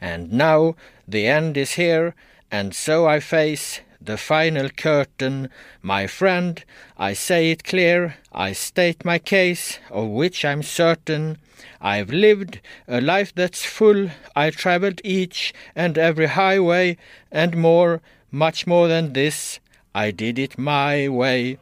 And now the end is here, and so I face the final curtain. My friend, I say it clear, I state my case, of which I'm certain. I've lived a life that's full, I traveled each and every highway, and more, much more than this, I did it my way.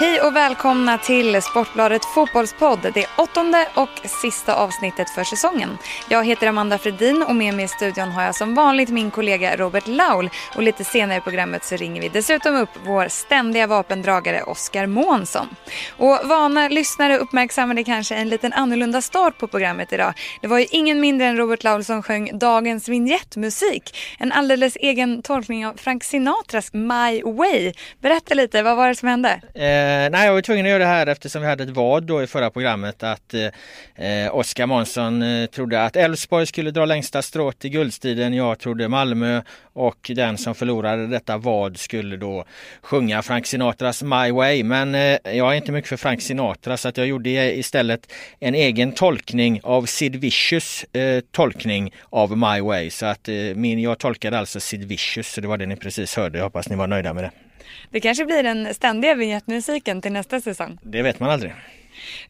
who Hej och välkomna till Sportbladet Fotbollspodd, det åttonde och sista avsnittet för säsongen. Jag heter Amanda Fredin och med mig i studion har jag som vanligt min kollega Robert Laul och lite senare i programmet så ringer vi dessutom upp vår ständiga vapendragare Oskar Månsson. Och vana lyssnare uppmärksammade kanske en liten annorlunda start på programmet idag. Det var ju ingen mindre än Robert Laul som sjöng dagens vignettmusik, en alldeles egen tolkning av Frank Sinatras My Way. Berätta lite, vad var det som hände? Eh, Eh nej, jag var tvungen att göra det här eftersom vi hade ett vad då i förra programmet att eh, eh Oskar Månsson eh, trodde att Elfsborg skulle dra längsta strået i guldstriden. Jag trodde Malmö och den som förlorade detta vad skulle då sjunga Frank Sinatras My Way. Men eh, jag är inte mycket för Frank Sinatra så att jag gjorde istället en egen tolkning av Sid Vicious eh, tolkning av My Way. Så att eh, min, jag tolkade alltså Sid Vicious så det var det ni precis hörde. Jag hoppas ni var nöjda med det. Det kanske blir den ständiga vignettmusiken till nästa säsong. Det vet man aldrig.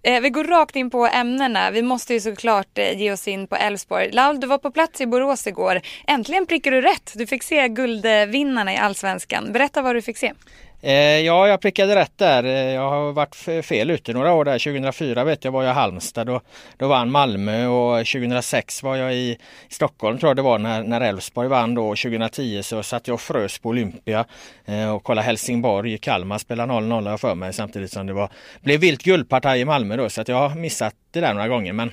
Eh, vi går rakt in på ämnena. Vi måste ju såklart eh, ge oss in på Elfsborg. Laul, du var på plats i Borås igår. Äntligen prickar du rätt. Du fick se guldvinnarna i Allsvenskan. Berätta vad du fick se. Eh, ja, jag prickade rätt där. Eh, jag har varit fel ute några år där. 2004 vet jag var jag i Halmstad. Då, då vann Malmö och 2006 var jag i Stockholm tror jag det var när Elfsborg vann då. 2010 så satt jag och frös på Olympia eh, och kollade Helsingborg. Kalmar spelade 0-0 för mig samtidigt som det var, blev vilt guldparti i Malmö då. Så att jag har missat det där några gånger. Men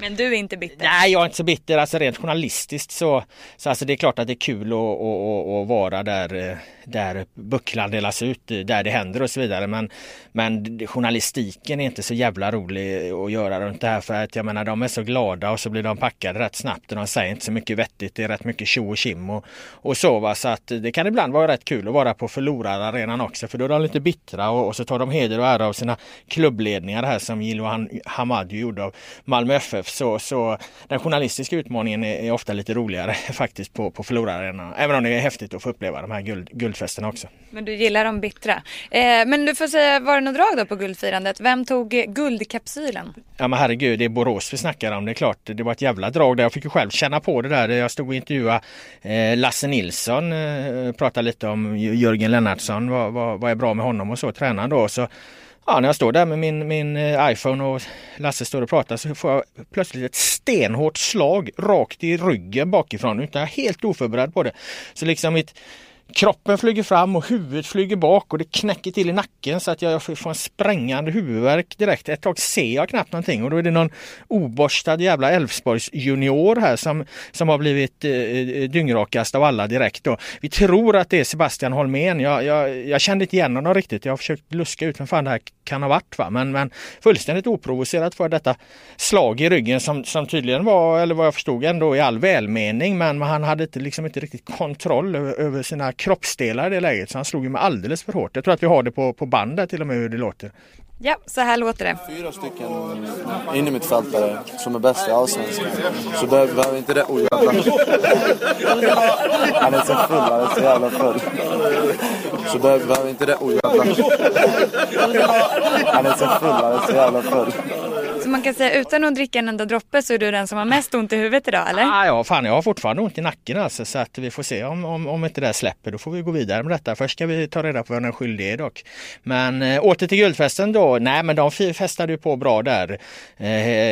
men du är inte bitter? Nej, jag är inte så bitter. Alltså rent journalistiskt så, så alltså det är klart att det är kul att, att, att vara där, där bucklan delas ut, där det händer och så vidare. Men, men journalistiken är inte så jävla rolig att göra runt det här för att jag menar de är så glada och så blir de packade rätt snabbt och de säger inte så mycket vettigt. Det är rätt mycket tjo och kim och, och så. Va? Så att det kan ibland vara rätt kul att vara på förlorararenan också för då är de lite bittra och, och så tar de heder och ära av sina klubbledningar här som Jiloan Hamad gjorde av Malmö FF så, så den journalistiska utmaningen är, är ofta lite roligare faktiskt på, på förlorararena. Även om det är häftigt att få uppleva de här guld, guldfesterna också. Men du gillar de bittra. Eh, men du får säga, var det något drag då på guldfirandet? Vem tog guldkapsylen? Ja men herregud, det är Borås vi snackar om. Det är klart, det var ett jävla drag där. Jag fick ju själv känna på det där. Jag stod och intervjuade eh, Lasse Nilsson, eh, pratade lite om Jörgen Lennartsson, vad, vad, vad är bra med honom och så, tränaren då. Så Ja, när jag står där med min, min eh, iPhone och Lasse står och pratar så får jag plötsligt ett stenhårt slag rakt i ryggen bakifrån. Utan jag är helt oförberedd på det. Så liksom mitt Kroppen flyger fram och huvudet flyger bak och det knäcker till i nacken så att jag får en sprängande huvudvärk direkt. Ett tag ser jag knappt någonting och då är det någon oborstad jävla Älvsborgs junior här som, som har blivit eh, eh, dyngrakast av alla direkt. Då. Vi tror att det är Sebastian Holmén. Jag, jag, jag kände inte igen honom riktigt. Jag har försökt luska ut vem fan det här kan ha varit. Va? Men, men fullständigt oprovocerat för detta slag i ryggen som, som tydligen var, eller vad jag förstod ändå i all välmening. Men han hade inte, liksom inte riktigt kontroll över, över sina kroppsdelar i det läget så han slog mig alldeles för hårt. Jag tror att vi har det på, på band där till och med hur det låter. Ja, så här låter det. Fyra stycken innermittfältare som är bäst i Allsvenskan. Så behöver inte det... Oj, jävlar. Han är så full, han är så jävla full. Så behöver inte det... Oj, jävlar. Han är så full, han är så jävla full. Man kan säga utan att dricka en enda droppe så är du den som har mest ont i huvudet idag eller? Ah, ja, fan jag har fortfarande ont i nacken alltså så att vi får se om, om, om inte det släpper. Då får vi gå vidare med detta. Först ska vi ta reda på vem den skyldige är dock. Men eh, åter till guldfesten då. Nej men de festade ju på bra där eh,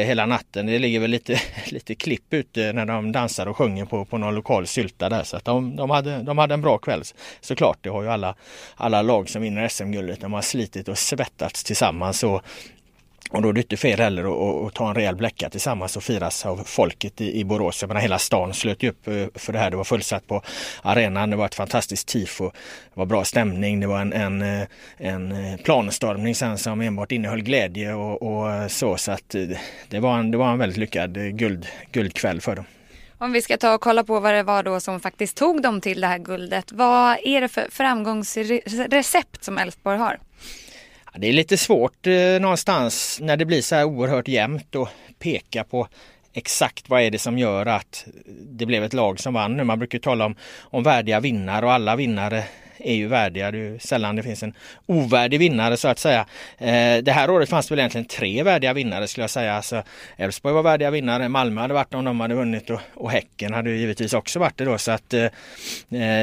hela natten. Det ligger väl lite, lite klipp ute när de dansar och sjunger på, på någon lokal sylta där. Så att de, de, hade, de hade en bra kväll. Såklart, det har ju alla, alla lag som vinner SM-guldet. De har slitit och svettats tillsammans. Och och då är det inte fel heller att ta en rejäl bläcka tillsammans och firas av folket i, i Borås. Jag menar, hela stan slöt ju upp eh, för det här. Det var fullsatt på arenan. Det var ett fantastiskt tifo. Det var bra stämning. Det var en, en, eh, en eh, planstormning sen som enbart innehöll glädje och, och så. Så att det var en, det var en väldigt lyckad guld, guldkväll för dem. Om vi ska ta och kolla på vad det var då som faktiskt tog dem till det här guldet. Vad är det för framgångsrecept som Elfsborg har? Det är lite svårt eh, någonstans när det blir så här oerhört jämnt att peka på exakt vad är det som gör att det blev ett lag som vann. Man brukar tala om, om värdiga vinnare och alla vinnare är ju värdiga. Det är sällan det finns en ovärdig vinnare så att säga. Eh, det här året fanns det väl egentligen tre värdiga vinnare skulle jag säga. Alltså, Elfsborg var värdiga vinnare, Malmö hade varit om de hade vunnit och, och Häcken hade givetvis också varit det då. Så att eh, eh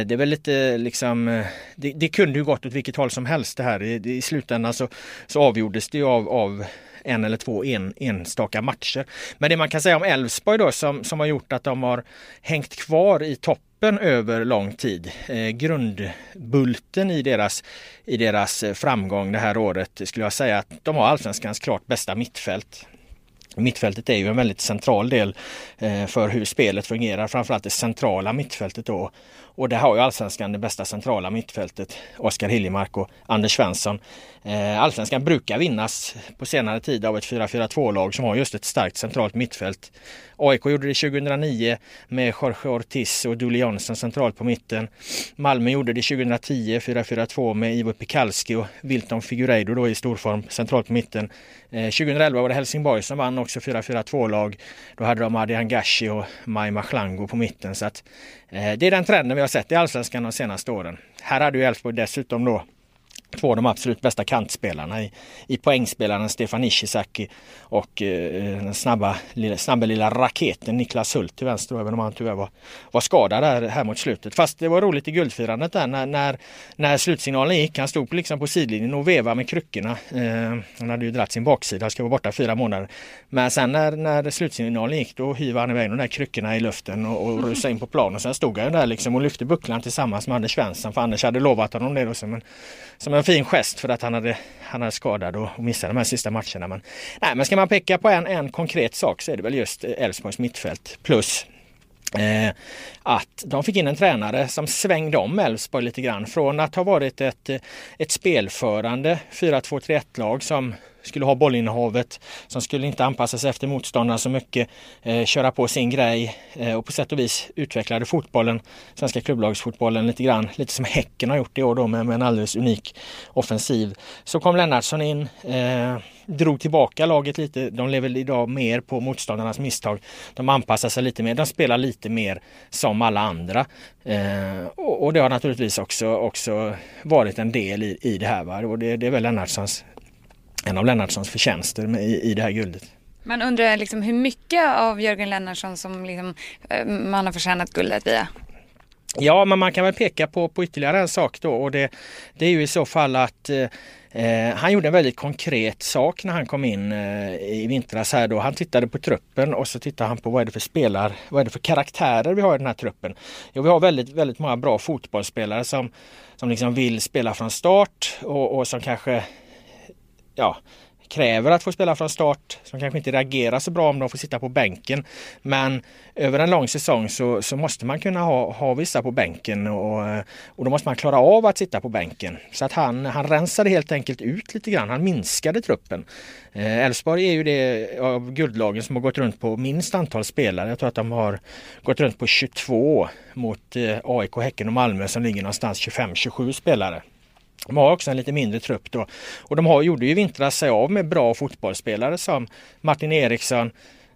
det är väl lite liksom, eh, det, det, kunde ju gått åt vilket håll som helst det här. I, i slutändan så, så avgjordes det ju av, av en eller två en, enstaka matcher. Men det man kan säga om Elfsborg då som, som har gjort att de har hängt kvar i topp över lång tid. Eh, grundbulten i deras, i deras eh, framgång det här året skulle jag säga att de har allsvenskans klart bästa mittfält. Mittfältet är ju en väldigt central del eh, för hur spelet fungerar, framförallt det centrala mittfältet då. Och där har ju allsvenskan det bästa centrala mittfältet, Oskar Hiljemark och Anders Svensson. Eh, allsvenskan brukar vinnas på senare tid av ett 4-4-2-lag som har just ett starkt centralt mittfält. AIK gjorde det 2009 med Jorge Ortiz och Duli Jonsson centralt på mitten. Malmö gjorde det 2010 4-4-2 med Ivo Pikalski och Wilton Figueiredo då i storform centralt på mitten. Eh, 2011 var det Helsingborg som vann också 4-4-2-lag. Då hade de Adi Angashi och Maima Chlango på mitten. Så att, Eh, det är den trenden vi har sett i Allsvenskan de senaste åren. Här hade ju Elfsborg dessutom då två av de absolut bästa kantspelarna i, i poängspelaren Stefan Ishizaki och eh, den snabba lilla, snabba lilla raketen Niklas Hult till vänster även om han tyvärr var, var skadad här, här mot slutet. Fast det var roligt i guldfirandet där när, när, när slutsignalen gick. Han stod liksom på sidlinjen och vevade med kryckorna. Eh, han hade ju dragit sin baksida, ska vara borta fyra månader. Men sen när, när slutsignalen gick då hyvade han iväg de där kryckorna i luften och, och rusade in på plan och sen stod han där liksom och lyfte bucklan tillsammans med Anders Svensson för Anders hade lovat honom det då Men, som en fin gest för att han hade, han hade skadad och, och missade de här sista matcherna. Men, nej, men ska man peka på en, en konkret sak så är det väl just eh, Elfsborgs mittfält plus Eh, att de fick in en tränare som svängde om Elfsborg lite grann. Från att ha varit ett, eh, ett spelförande 4-2-3-1 lag som skulle ha bollinnehavet, som skulle inte anpassa sig efter motståndarna så mycket, eh, köra på sin grej eh, och på sätt och vis utvecklade fotbollen, svenska klubblagsfotbollen lite grann, lite som Häcken har gjort i år då med, med en alldeles unik offensiv. Så kom Lennartsson in, eh, drog tillbaka laget lite. De lever idag mer på motståndarnas misstag. De anpassar sig lite mer, de spelar lite mer som alla andra. Eh, och, och, det har naturligtvis också, också varit en del i, i det här. Va? Och det, det är väl Lennartssons en av Lennartssons förtjänster i, i det här guldet. Man undrar liksom hur mycket av Jörgen Lennartsson som liksom, eh, man har förtjänat guldet via? Ja, men man kan väl peka på, på ytterligare en sak då och det, det är ju i så fall att eh, eh, han gjorde en väldigt konkret sak när han kom in eh, i vintras här då. Han tittade på truppen och så tittade han på vad är det för spelar, vad är det för karaktärer vi har i den här truppen. Jo, vi har väldigt, väldigt många bra fotbollsspelare som, som liksom vill spela från start och, och som kanske ja, kräver att få spela från start, som kanske inte reagerar så bra om de får sitta på bänken. Men över en lång säsong så, så måste man kunna ha, ha vissa på bänken och, och då måste man klara av att sitta på bänken. Så att han, han rensade helt enkelt ut lite grann, han minskade truppen. Eh, Elfsborg är ju det av guldlagen som har gått runt på minst antal spelare. Jag tror att de har gått runt på 22 mot eh, AIK, Häcken och Malmö som ligger någonstans 25-27 spelare. De har också en lite mindre trupp då. Och de har, gjorde ju vintras sig av med bra fotbollsspelare som Martin Eriksson,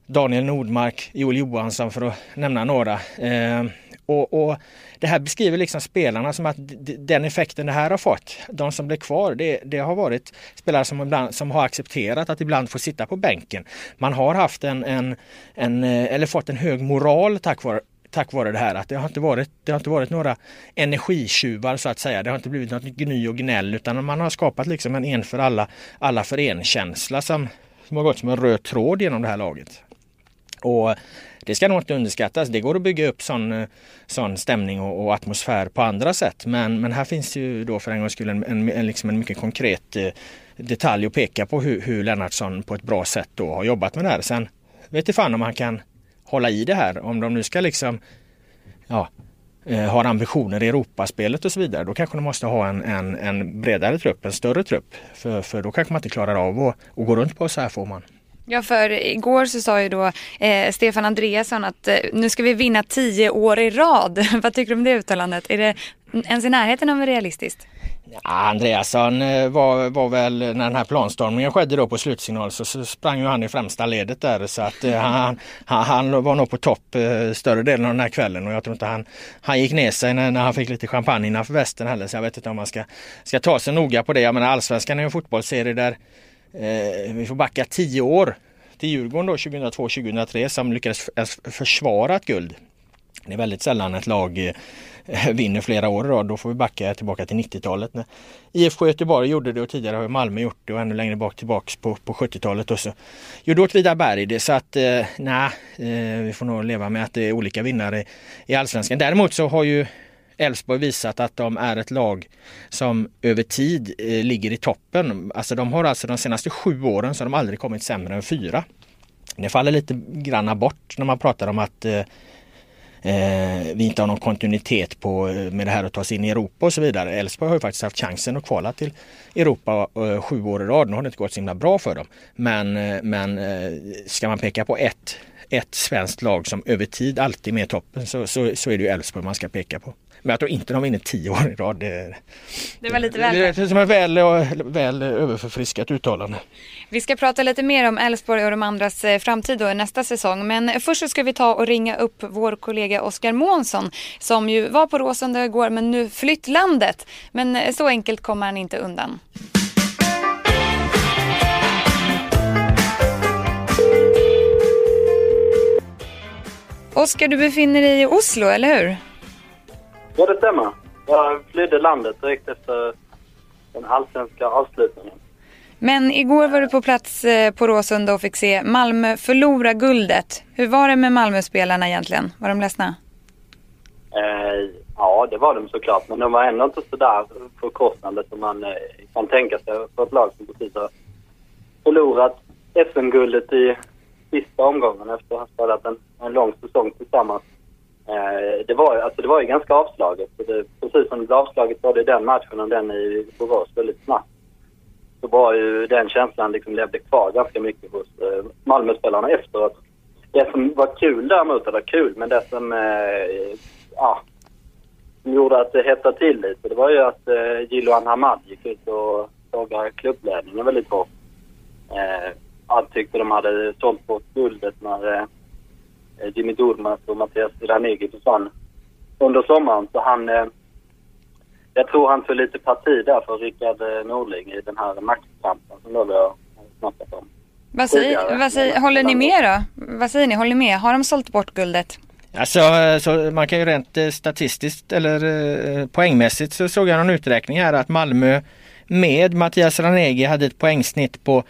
Daniel Nordmark, Joel Johansson för att nämna några. Eh, och, och, Det här beskriver liksom spelarna som att den effekten det här har fått, de som blev kvar, det, det har varit spelare som, ibland, som har accepterat att ibland få sitta på bänken. Man har haft en, en, en eh, eller fått en hög moral tack vare, tack vare det här att det har inte varit, det har inte varit några energitjuvar så att säga. Det har inte blivit något gny och gnäll utan man har skapat liksom en en för alla, alla för en-känsla som, som har gått som en röd tråd genom det här laget. Och det ska nog inte underskattas. Det går att bygga upp sån, sån stämning och, och atmosfär på andra sätt. Men, men här finns ju då för en gångs skull en, en, en, liksom en mycket konkret eh, detalj att peka på hur, hur Lennartsson på ett bra sätt då har jobbat med det här. Sen vet jag fan om han kan hålla i det här. Om de nu ska liksom ja, eh, har ambitioner i Europaspelet och så vidare. Då kanske de måste ha en, en, en bredare trupp, en större trupp. För, för då kanske man inte klarar av att, att gå runt på så här får man. Ja, för igår så sa ju då eh, Stefan Andreasson att eh, nu ska vi vinna tio år i rad. Vad tycker du om det uttalandet? Är det ens i närheten av realistiskt? Ja, Andreasson eh, var, var väl när den här planstormningen skedde då på slutsignal så, så sprang ju han i främsta ledet där så att eh, han, han, han, var nog på topp eh, större delen av den här kvällen och jag tror inte han, han gick ner sig när, när han fick lite champagne innanför västen heller så jag vet inte om man ska, ska ta sig noga på det. Jag menar allsvenskan är en fotbollsserie där eh, vi får backa tio år till Djurgården då 2002-2003 som lyckades alltså försvara ett guld. Det är väldigt sällan ett lag eh, vinner flera år då, då får vi backa tillbaka till 90-talet. När IFK Göteborg gjorde det och tidigare har Malmö gjort det och ännu längre bak tillbaks på, på 70-talet. Och så gjorde Åtvidaberg det så att eh, nej, eh, vi får nog leva med att det är olika vinnare i Allsvenskan. Däremot så har ju Elfsborg visat att de är ett lag som över tid eh, ligger i toppen. Alltså de har alltså de senaste sju åren så har de aldrig kommit sämre än fyra. Det faller lite granna bort när man pratar om att eh, eh, vi inte har någon kontinuitet på, eh, med det här att ta sig in i Europa och så vidare. Elfsborg har ju faktiskt haft chansen att kvala till Europa eh, sju år i rad. Nu har det inte gått så himla bra för dem. Men, eh, men eh, ska man peka på ett, ett svenskt lag som över tid alltid är med i toppen så, så, så är det ju Elfsborg man ska peka på. Men jag tror inte de vinner tio år i rad. Det, det var lite väl. Det är som ett väl, väl överförfriskat uttalande. Vi ska prata lite mer om Elfsborg och de andras eh, framtid då nästa säsong. Men först så ska vi ta och ringa upp vår kollega Oskar Månsson som ju var på Råsunda igår men nu flytt landet. Men eh, så enkelt kommer han inte undan. Oskar, du befinner dig i Oslo, eller hur? Ja, det stämmer. Jag flydde landet direkt efter den allsvenska avslutningen. Men igår var du på plats eh, på Råsunda och fick se Malmö förlora guldet. Hur var det med Malmöspelarna egentligen? Var de ledsna? Eh, ja, det var de såklart. Men de var ändå inte så där förkostande som man eh, kan tänka sig för ett lag som precis har förlorat SM-guldet i sista omgången efter att ha spelat en, en lång säsong tillsammans. Eh, det, var, alltså det var ju ganska avslaget. Det, precis som det blev avslaget både i den matchen och den i Borås väldigt snabbt. Så var ju den känslan liksom levde kvar ganska mycket hos eh, Malmöspelarna efteråt. Det som var kul däremot, eller kul, men det som eh, ja, gjorde att det hettade till lite, det var ju att eh, Jiloan Hamad gick ut och sågade klubbledningen väldigt hårt. Eh, han tyckte de hade sålt bort guldet när eh, Eh, Jimmy Durmaz och Mattias Ranegi försvann under sommaren. Så han... Eh, jag tror han tog lite parti där för Rickard eh, Norling i den här maktkampen som då vi har snackat om. Vad säger, vad säger, håller ni med då? Vad säger ni? Håller ni med? Har de sålt bort guldet? Alltså, så man kan ju rent statistiskt eller poängmässigt så såg jag någon uträkning här att Malmö med Mattias Ranegi hade ett poängsnitt på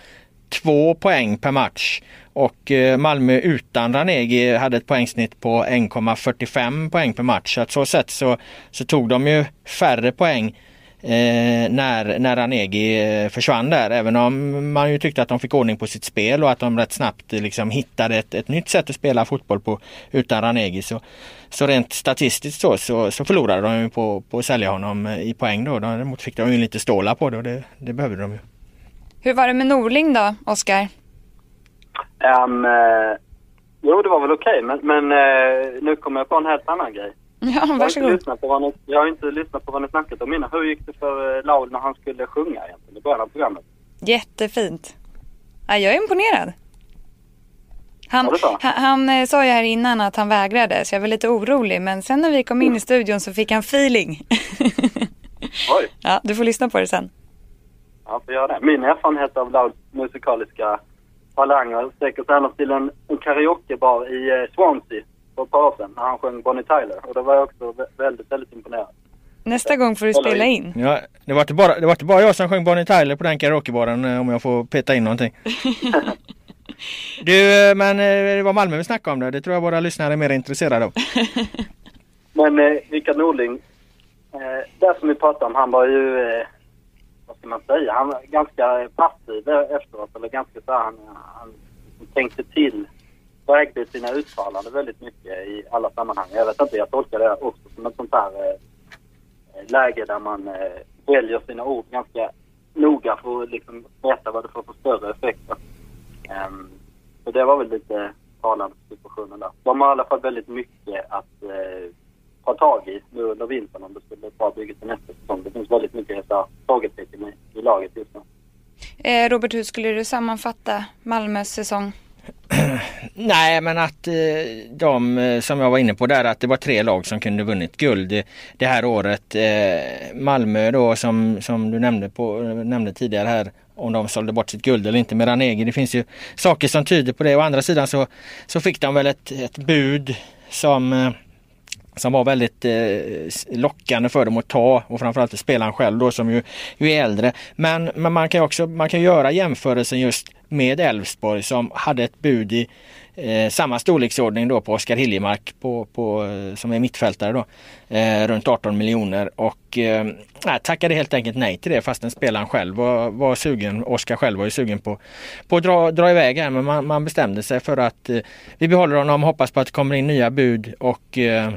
två poäng per match. Och eh, Malmö utan Ranegi hade ett poängsnitt på 1,45 poäng per match. Så att så sätt så, så tog de ju färre poäng eh, när, när Ranegi eh, försvann där. Även om man ju tyckte att de fick ordning på sitt spel och att de rätt snabbt eh, liksom hittade ett, ett nytt sätt att spela fotboll på utan Ranegi. Så, så rent statistiskt så, så, så förlorade de ju på, på att sälja honom i poäng då. Däremot fick de ju lite stålar på det och det, det behövde de ju. Hur var det med Norling då, Oskar? Um, uh, jo, det var väl okej, okay, men, men uh, nu kommer jag på en helt annan grej. Ja, varsågod. Jag har, inte jag har inte lyssnat på vad ni snackat om innan. Hur gick det för uh, Laul när han skulle sjunga egentligen i början av programmet? Jättefint. Ja, jag är imponerad. Han, han, han, sa ju här innan att han vägrade så jag var lite orolig men sen när vi kom in i studion så fick han feeling. Oj. Ja, du får lyssna på det sen. Ja, får göra det. Min erfarenhet av Louds musikaliska talanger sträcker sig annars till en, en karaokebar i eh, Swansea för ett par år sedan när han sjöng Bonnie Tyler. Och då var jag också väldigt, väldigt imponerad. Nästa gång får du spela in. Ja, det var inte bara, det var inte bara jag som sjöng Bonnie Tyler på den karaokebaren eh, om jag får peta in någonting. du, eh, men det var Malmö vi snackade om det. Det tror jag våra lyssnare är mer intresserade av. men eh, Rickard Norling, eh, det som vi pratade om, han var ju eh, ska man säga, han var ganska passiv efteråt. Eller ganska så han, han tänkte till, vägde sina uttalanden väldigt mycket i alla sammanhang. Jag vet inte, jag tolkar det också som ett sånt här eh, läge där man eh, väljer sina ord ganska noga för att liksom veta vad det får för större effekter. Um, så det var väl lite talande situationen där. De har i alla fall väldigt mycket att eh, ta tag i nu under vintern om det skulle bli ett bra bygge till nästa säsong. Det finns väldigt mycket frågetecken i, i laget just nu. Eh, Robert, hur skulle du sammanfatta Malmös säsong? Nej men att eh, de eh, som jag var inne på där att det var tre lag som kunde vunnit guld det här året. Malmö då som, som du nämnde, på, nämnde tidigare här om de sålde bort sitt guld eller inte med Ranegi. Det finns ju saker som tyder på det. Å andra sidan så, så fick de väl ett, ett bud som som var väldigt eh, lockande för dem att ta och framförallt spelaren själv då som ju, ju är äldre. Men, men man kan också man kan göra jämförelsen just med Elfsborg som hade ett bud i eh, samma storleksordning då på Oskar Hiljemark på, på, eh, som är mittfältare då, eh, runt 18 miljoner och eh, tackade helt enkelt nej till det fastän spelaren själv var, var sugen, Oskar själv var ju sugen på, på att dra, dra iväg här men man, man bestämde sig för att eh, vi behåller honom, hoppas på att det kommer in nya bud och eh,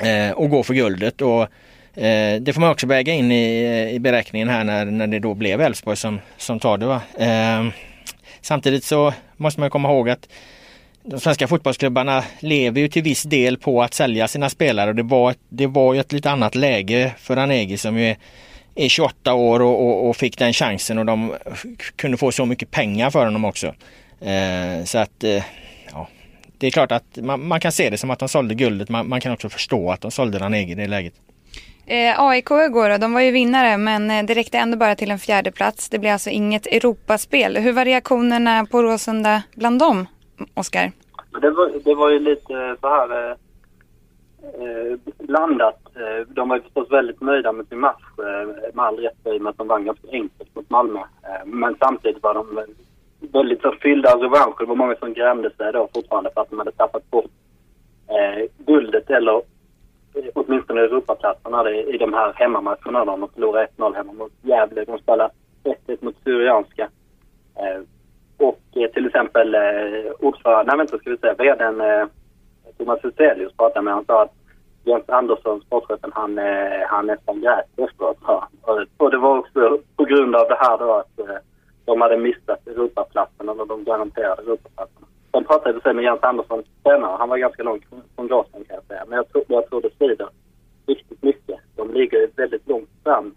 Eh, och gå för guldet. Och, eh, det får man också väga in i, i beräkningen här när, när det då blev Elfsborg som, som tar det. Va? Eh, samtidigt så måste man komma ihåg att de svenska fotbollsklubbarna lever ju till viss del på att sälja sina spelare och det var, det var ju ett lite annat läge för Anegi som ju är, är 28 år och, och, och, fick den chansen och de kunde få så mycket pengar för honom också. Eh, så att eh, det är klart att man, man, kan se det som att de sålde guldet. Man, man kan också förstå att de sålde Ranegi i det läget. Eh, AIK igår då, de var ju vinnare men eh, det räckte ändå bara till en fjärde plats. Det blev alltså inget Europaspel. Hur var reaktionerna på Råsunda bland dem, Oskar? Det var, det var ju lite så här eh, eh blandat. Eh, de var ju förstås väldigt nöjda med sin match, eh, med all rätt i och med att de vann ganska enkelt mot Malmö. Eh, men samtidigt var de väldigt så fyllda av revansch. Det var många som grämde sig då fortfarande för att de hade tappat bort eh, guldet eller eh, åtminstone Europaplatserna i de här hemmamatcherna. De förlorade 1-0 hemma mot Gävle. De spelade 1-1 mot Syrianska. Eh, och eh, till exempel eh, ordförande, nej vänta ska vi säga, vdn eh, Thomas Huselius pratade med. Han sa att Jens Andersson, sportchefen, han, eh, han nästan grät efteråt. Och det var också på grund av det här då att eh, de hade missat Europaplatsen eller de garanterade Europaplatsen. Sen pratade jag med Jens Andersson senare. Han var ganska långt från gasen kan jag säga. Men jag tror, jag tror det svider riktigt mycket. De ligger väldigt långt fram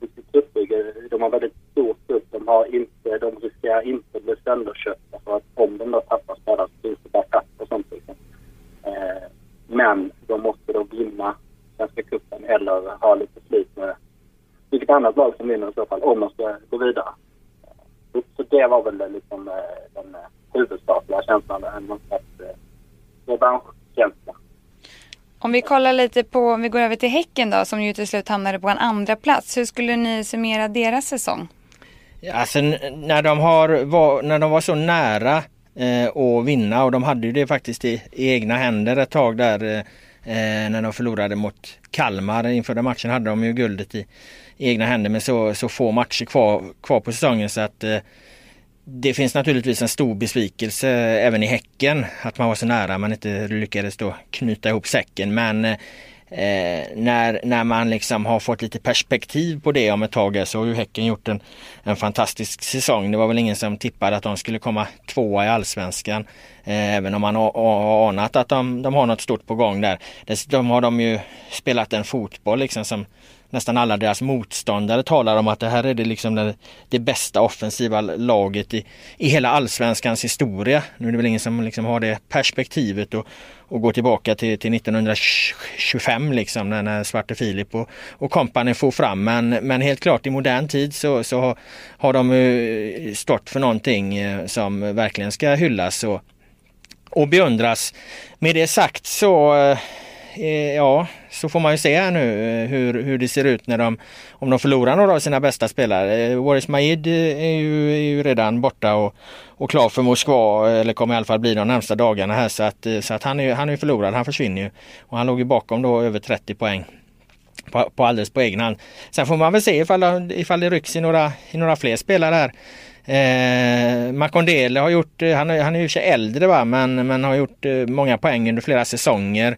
i sitt truppbygge. De har väldigt stor trupp. De, har inte, de riskerar inte bli sönderköpta för att om de då tappar spelare så finns det backup och sånt liksom. Eh, men de måste då vinna Svenska cupen eller ha lite slut med vilket annat lag som vinner i så fall om de ska gå vidare. Det var väl liksom eh, den eh, huvudsakliga känslan, en slags eh, revanschkänsla. Om vi kollar lite på, om vi går över till Häcken då, som ju till slut hamnade på en andra plats. Hur skulle ni summera deras säsong? Ja, alltså när de, har, var, när de var så nära eh, att vinna och de hade ju det faktiskt i, i egna händer ett tag där eh, när de förlorade mot Kalmar. Inför den matchen hade de ju guldet i, egna händer med så, så få matcher kvar, kvar på säsongen så att eh, det finns naturligtvis en stor besvikelse även i Häcken att man var så nära men inte lyckades då knyta ihop säcken. Men eh, när, när man liksom har fått lite perspektiv på det om ett tag så har ju Häcken gjort en, en fantastisk säsong. Det var väl ingen som tippade att de skulle komma tvåa i allsvenskan. Eh, även om man har anat att de, de har något stort på gång där. Dessutom har de ju spelat en fotboll liksom som nästan alla deras motståndare talar om att det här är det liksom det, det bästa offensiva laget i, i hela allsvenskans historia. Nu är det väl ingen som liksom har det perspektivet och, och går tillbaka till, till 1925 liksom när, när Svarte Filip och, och kompani får fram. Men, men helt klart i modern tid så, så har, har de eh, stått för någonting eh, som verkligen ska hyllas och, och beundras. Med det sagt så Eh, ja, så får man ju se här nu eh, hur, hur det ser ut när de, om de förlorar några av sina bästa spelare. Eh, Waris Majid eh, är ju, är ju redan borta och, och klar för Moskva eller kommer i alla fall bli de närmsta dagarna här så att, så att han är han är förlorad, han försvinner ju. Och han låg ju bakom då över 30 poäng på, på alldeles på egen hand. Sen får man väl se ifall, ifall det rycks i några, i några fler spelare här. Eh, Makondele har gjort, eh, han, han är ju sig äldre va, men, men har gjort eh, många poäng under flera säsonger.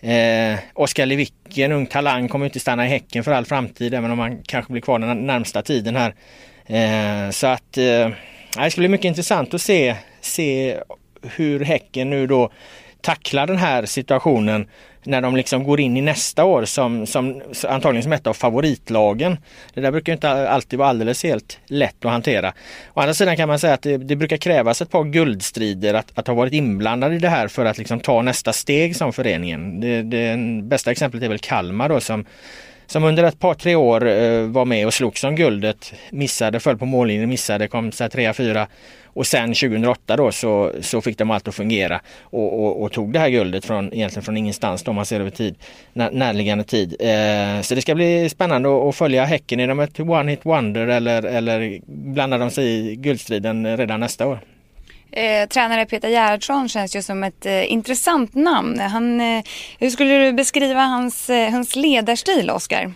Eh, Oskar Lewicki, en ung talang, kommer inte stanna i Häcken för all framtid även om han kanske blir kvar den närmsta tiden här. Eh, så att eh, det ska bli mycket intressant att se, se hur Häcken nu då tacklar den här situationen när de liksom går in i nästa år som, som antagligen som ett av favoritlagen. Det där brukar inte alltid vara alldeles helt lätt att hantera. Å andra sidan kan man säga att det, det brukar krävas ett par guldstrider att, att ha varit inblandad i det här för att liksom ta nästa steg som föreningen. Det, det bästa exemplet är väl Kalmar då som som under ett par tre år eh, var med och slogs om guldet. Missade, föll på mållinjen, missade, kom så här trea, fyra. Och sen 2008 då så, så fick de allt att fungera och, och, och, tog det här guldet från, egentligen från ingenstans då man ser över tid, när, närliggande tid. Eh, så det ska bli spännande att, att följa Häcken. Är de ett one hit wonder eller, eller blandar de sig i guldstriden redan nästa år? Eh, tränare Peter Gerhardsson känns ju som ett eh, intressant namn. Han, eh, hur skulle du beskriva hans, eh, hans ledarstil, Oskar? Um,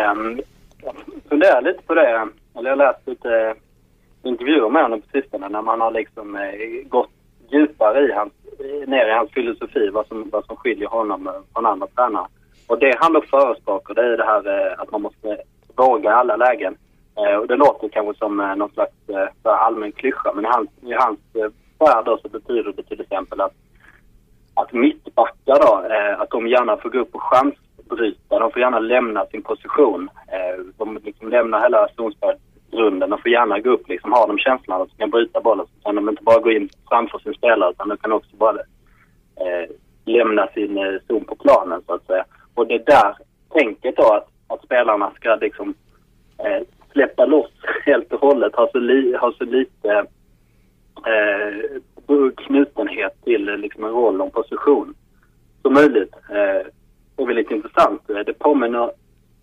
ehm, jag funderar lite på det. Eller jag har läst lite intervjuer med honom på sistone när man har liksom eh, gått djupare i hans, ner i hans filosofi, vad som, vad som skiljer honom från andra tränare. Och det han då förespråkar det är det här eh, att man måste våga i alla lägen. Eh, och det låter kanske som eh, någon slags eh, allmän klyscha men i hans, i hans eh, värld då så betyder det till exempel att, att mittbackar då, eh, att de gärna får gå upp och chansbryta. De får gärna lämna sin position. Eh, de liksom lämnar hela zonspelsgrunden och får gärna gå upp liksom. Har de känslan att de kan bryta bollen så kan de inte bara gå in framför sin spelare utan de kan också bara eh, lämna sin eh, zon på planen så att säga. Och det där tänket då att, att spelarna ska liksom eh, släppa loss helt och hållet, ha så, li, ha så lite eh, knutenhet till liksom, en roll och en position som möjligt. Eh, det är väldigt intressant. Det påminner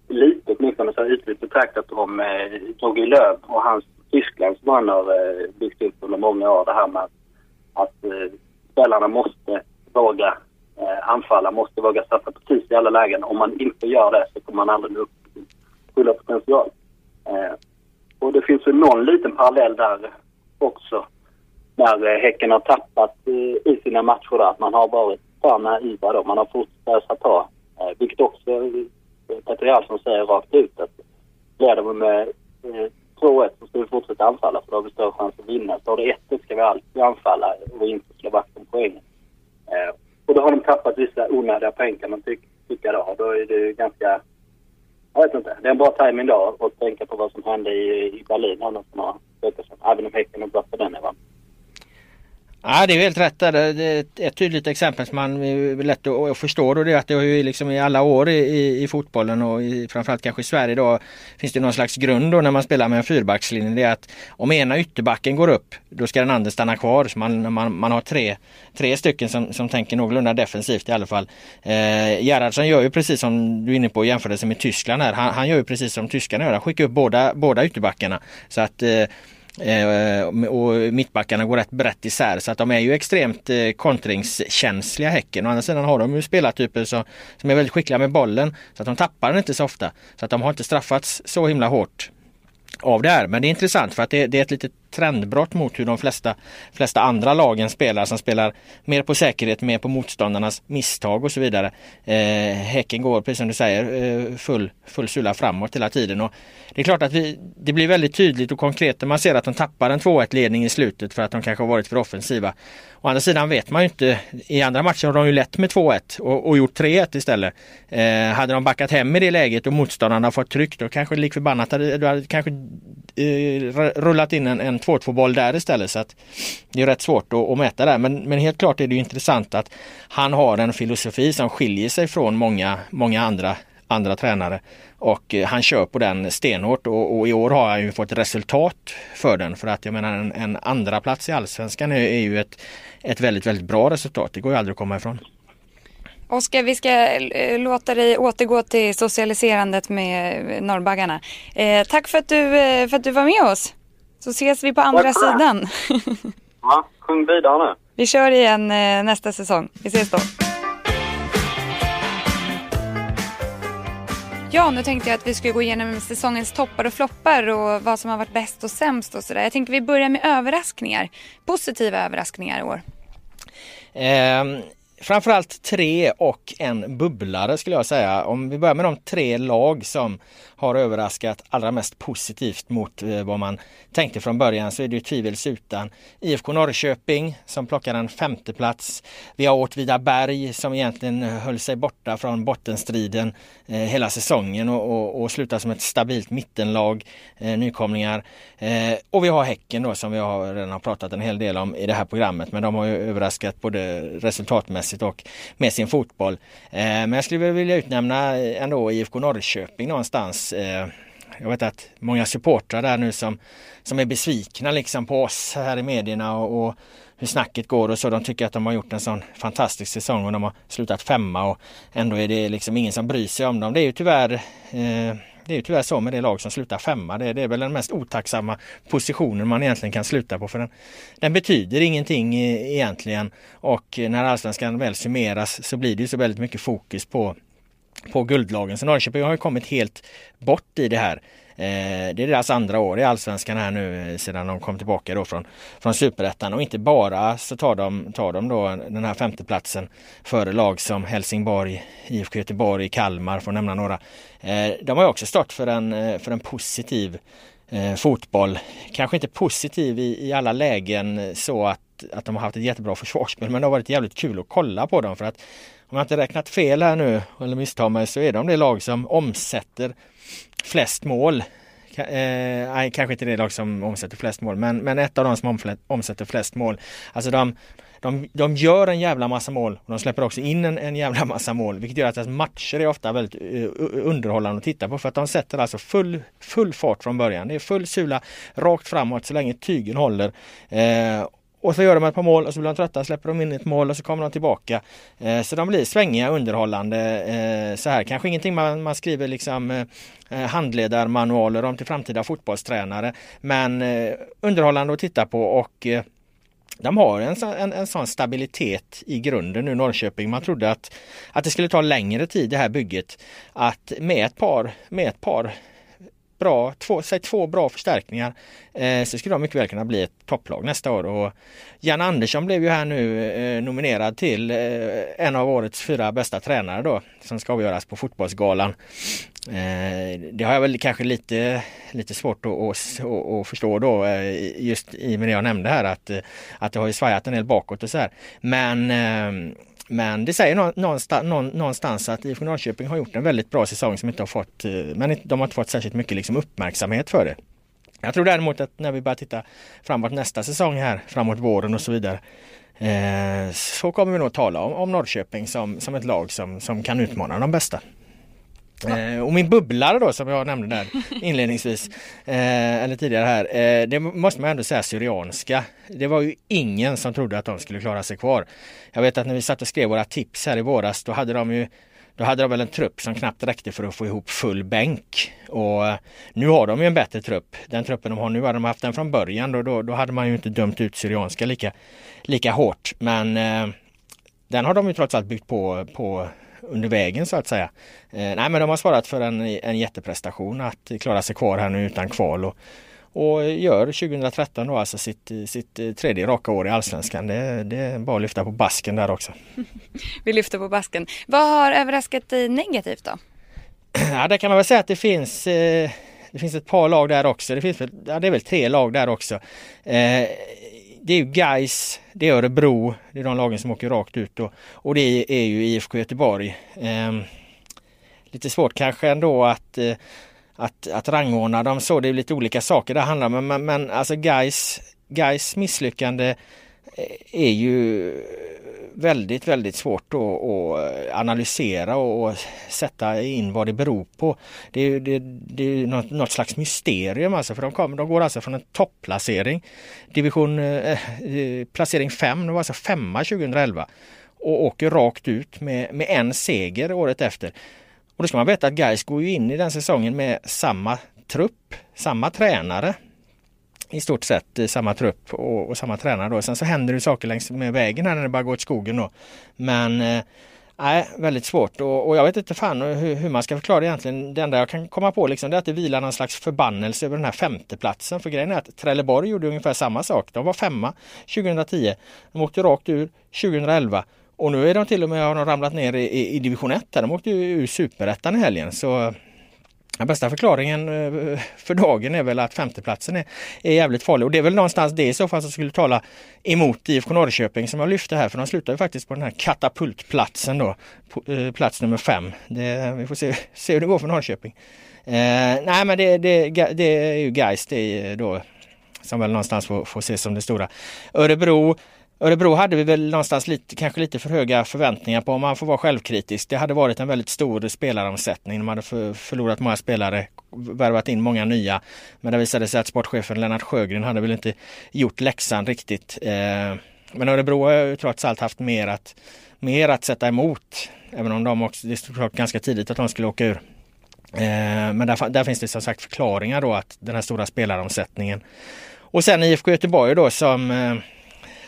lite, åtminstone så ytligt betraktat, om eh, Jogi Löw och hans Tyskland som han har eh, byggt upp under många år. Det här med att, att eh, spelarna måste våga eh, anfalla, måste våga satsa precis i alla lägen. Om man inte gör det så kommer man aldrig nå upp till fulla potential. Eh, och det finns ju någon liten parallell där också. När eh, Häcken har tappat eh, i sina matcher där. Att man har varit för naiva då. Man har fortsatt ta. Eh, vilket också eh, Petter Peter säger rakt ut att leder vi med eh, 2-1 så ska vi fortsätta anfalla för då har vi större chans att vinna. Står det 1 ska vi alltid anfalla och inte slå vakt om poängen. Eh, och då har de tappat vissa onödiga poäng kan man ty tycka då. Då är det ganska jag vet inte. Det är en bra timing då att tänka på vad som hände i, i Berlin här några veckor sedan. Även om Häcken är bra på den nivån. Ja, det är helt rätt där. Det är ett tydligt exempel som man är lätt att förstå. Det är att det har ju liksom i alla år i, i fotbollen och i, framförallt kanske i Sverige då finns det någon slags grund då när man spelar med en fyrbackslinje. Det är att om ena ytterbacken går upp då ska den andra stanna kvar. Så man, man, man har tre, tre stycken som, som tänker någorlunda defensivt i alla fall. Eh, Gerhardsson gör ju precis som du är inne på i jämförelse med Tyskland här. Han, han gör ju precis som tyskarna gör. Han skickar upp båda, båda ytterbackarna. Så att Eh, Eh, och mittbackarna går rätt brett isär så att de är ju extremt eh, kontringskänsliga Häcken. Å andra sidan har de ju spelartyper som, som är väldigt skickliga med bollen så att de tappar den inte så ofta. Så att de har inte straffats så himla hårt av det här. Men det är intressant för att det, det är ett litet trendbrott mot hur de flesta, flesta andra lagen spelar som spelar mer på säkerhet, mer på motståndarnas misstag och så vidare. Eh, häcken går, precis som du säger, eh, full, full sula framåt hela tiden. Och det är klart att vi, det blir väldigt tydligt och konkret när man ser att de tappar en 2-1 ledning i slutet för att de kanske har varit för offensiva. Å andra sidan vet man ju inte. I andra matcher har de ju lett med 2-1 och, och, gjort 3-1 istället. Eh, hade de backat hem i det läget och motståndarna fått tryck då kanske lik förbannat hade, du hade kanske eh, rullat in en, en en 2-2 boll där istället. Så att det är rätt svårt att, att mäta där. Men, men helt klart är det intressant att han har en filosofi som skiljer sig från många, många andra andra tränare. Och eh, han kör på den stenhårt och, och, i år har han ju fått resultat för den. För att jag menar en, en andra plats i allsvenskan är, är ju ett, ett väldigt, väldigt bra resultat. Det går ju aldrig att komma ifrån. Oskar, vi ska eh, låta dig återgå till socialiserandet med eh, norrbaggarna. Eh, tack för att, du, för att du var med oss. Så ses vi på andra sidan. ja, sjung vidare nu. Vi kör igen eh, nästa säsong. Vi ses då. Ja, nu tänkte jag att vi skulle gå igenom säsongens toppar och floppar och vad som har varit bäst och sämst och sådär. Jag tänker vi börjar med överraskningar. Positiva överraskningar i år. Eh, framförallt tre och en bubblare skulle jag säga. Om vi börjar med de tre lag som har överraskat allra mest positivt mot eh, vad man tänkte från början så är det ju tvivelsutan IFK Norrköping som plockar en femteplats. Vi har Åtvidaberg som egentligen höll sig borta från bottenstriden eh, hela säsongen och, och, och slutar som ett stabilt mittenlag, eh, nykomlingar. Eh, och vi har Häcken då som vi har redan har pratat en hel del om i det här programmet men de har ju överraskat både resultatmässigt och med sin fotboll. Eh, men jag skulle vilja utnämna eh, ändå IFK Norrköping någonstans eh, jag vet att många supportrar där nu som, som är besvikna liksom på oss här i medierna och, och hur snacket går och så. De tycker att de har gjort en sån fantastisk säsong och de har slutat femma och ändå är det liksom ingen som bryr sig om dem. Det är ju tyvärr eh, det är ju tyvärr så med det lag som slutar femma. Det, det, är väl den mest otacksamma positionen man egentligen kan sluta på. För den, den betyder ingenting egentligen. Och när allsvenskan väl summeras så blir det ju så väldigt mycket fokus på på guldlagen. Så Norrköping har ju kommit helt bort i det här. Eh, det är deras andra år i allsvenskan här nu eh, sedan de kom tillbaka då från, från superettan och inte bara så tar de, tar de då den här femteplatsen före lag som Helsingborg, IFK Göteborg, Kalmar för att nämna några. Eh, de har också stått för en, för en positiv fotboll. Kanske inte positiv i, i alla lägen så att, att de har haft ett jättebra försvarsspel men det har varit jävligt kul att kolla på dem för att om jag inte räknat fel här nu eller misstar mig så är de det lag som omsätter flest mål. Eh, nej, kanske inte det lag som omsätter flest mål, men, men ett av de som omsätter flest mål. Alltså de, de, de gör en jävla massa mål och de släpper också in en, en jävla massa mål, vilket gör att deras matcher är ofta väldigt uh, underhållande att titta på för att de sätter alltså full, full fart från början. Det är full sula rakt framåt så länge tygen håller. Eh, och så gör de ett par mål och så blir de trötta, släpper de in ett mål och så kommer de tillbaka. Eh, så de blir svängiga, underhållande eh, så här. Kanske ingenting man, man skriver liksom eh, eh handledarmanualer om till framtida fotbollstränare. Men eh, underhållande att titta på och eh, de har en, en, en sån stabilitet i grunden nu Norrköping. Man trodde att, att det skulle ta längre tid det här bygget. Att med ett par, med ett par bra, två, säg två bra förstärkningar eh, så skulle de mycket väl kunna bli ett topplag nästa år. Och Jan Andersson blev ju här nu eh, nominerad till eh, en av årets fyra bästa tränare då som ska avgöras på Fotbollsgalan. Eh, det har jag väl kanske lite, lite svårt att, att, att förstå då eh, just i och med det jag nämnde här att, att det har ju svajat en del bakåt och så här. Men eh, men det säger någonstans, någonstans att IFK Norrköping har gjort en väldigt bra säsong som inte har fått, eh, men de har inte fått särskilt mycket liksom uppmärksamhet för det. Jag tror däremot att när vi börjar titta framåt nästa säsong här, framåt våren och så vidare, eh, så kommer vi nog tala om, om Norrköping som, som ett lag som, som kan utmana de bästa. Eh, och min bubblare då som jag nämnde där inledningsvis eh, eller tidigare här. Eh, det måste man ändå säga Syrianska. Det var ju ingen som trodde att de skulle klara sig kvar. Jag vet att när vi satt och skrev våra tips här i våras då hade de ju då hade de väl en trupp som knappt räckte för att få ihop full bänk. Och nu har de ju en bättre trupp. Den truppen de har nu, hade de haft den från början då, då, då hade man ju inte dömt ut Syrianska lika, lika hårt. Men eh, den har de ju trots allt byggt på, på under vägen så att säga. Eh, nej men de har svarat för en, en jätteprestation att klara sig kvar här nu utan kval och, och gör 2013 då alltså sitt, sitt tredje raka år i Allsvenskan. Det, det är bara att lyfta på basken där också. Vi lyfter på basken. Vad har överraskat dig negativt då? Ja, det kan man väl säga att det finns eh, det finns ett par lag där också. Det, finns, ja, det är väl tre lag där också. Det är ju Gais, det är Örebro, det är de lagen som åker rakt ut och, och det är ju IFK Göteborg. Eh, lite svårt kanske ändå att, eh, att, att rangordna dem så, det är lite olika saker det handlar om. Men, men alltså Gais, Gais misslyckande är ju väldigt, väldigt svårt att, att analysera och sätta in vad det beror på. Det är, det, det är något, något, slags mysterium alltså för de, kom, de går alltså från en topplacering, division eh, eh placering 5, de var alltså femma 2011 och åker rakt ut med, med en seger året efter. Och då ska man veta att Gais går ju in i den säsongen med samma trupp, samma tränare i stort sett samma trupp och, och, samma tränare då. Sen så händer det saker längs med vägen här när det bara går åt skogen då. Men eh, Nej, väldigt svårt och, och, jag vet inte fan hur, hur, man ska förklara egentligen. Det enda jag kan komma på liksom, det är att det vilar någon slags förbannelse över den här femteplatsen. För grejen är att Trelleborg gjorde ungefär samma sak. De var femma 2010. De åkte rakt ur 2011 Och nu är de till och med har de ramlat ner i, i division 1. De åkte ju ur superettan i helgen. Så den bästa förklaringen eh, för dagen är väl att femteplatsen är, är jävligt farlig och det är väl någonstans det i så fall som skulle tala emot IFK Norrköping som jag lyfte här för de slutar ju faktiskt på den här katapultplatsen då. Eh, plats nummer fem. Det, vi får se, se hur det går för Norrköping. Eh, nej men det, det, det är ju Gais det då som väl någonstans får, får ses som det stora. Örebro Örebro hade vi väl någonstans lite, kanske lite för höga förväntningar på om man får vara självkritisk. Det hade varit en väldigt stor spelaromsättning. De hade för, förlorat många spelare, värvat in många nya. Men det visade sig att sportchefen Lennart Sjögren hade väl inte gjort läxan riktigt. Eh, men Örebro har ju trots allt haft mer att, mer att sätta emot. Även om de också, det stod ganska tidigt att de skulle åka ur. Eh, men där, där finns det som sagt förklaringar då att den här stora spelaromsättningen. Och sen IFK Göteborg då som eh,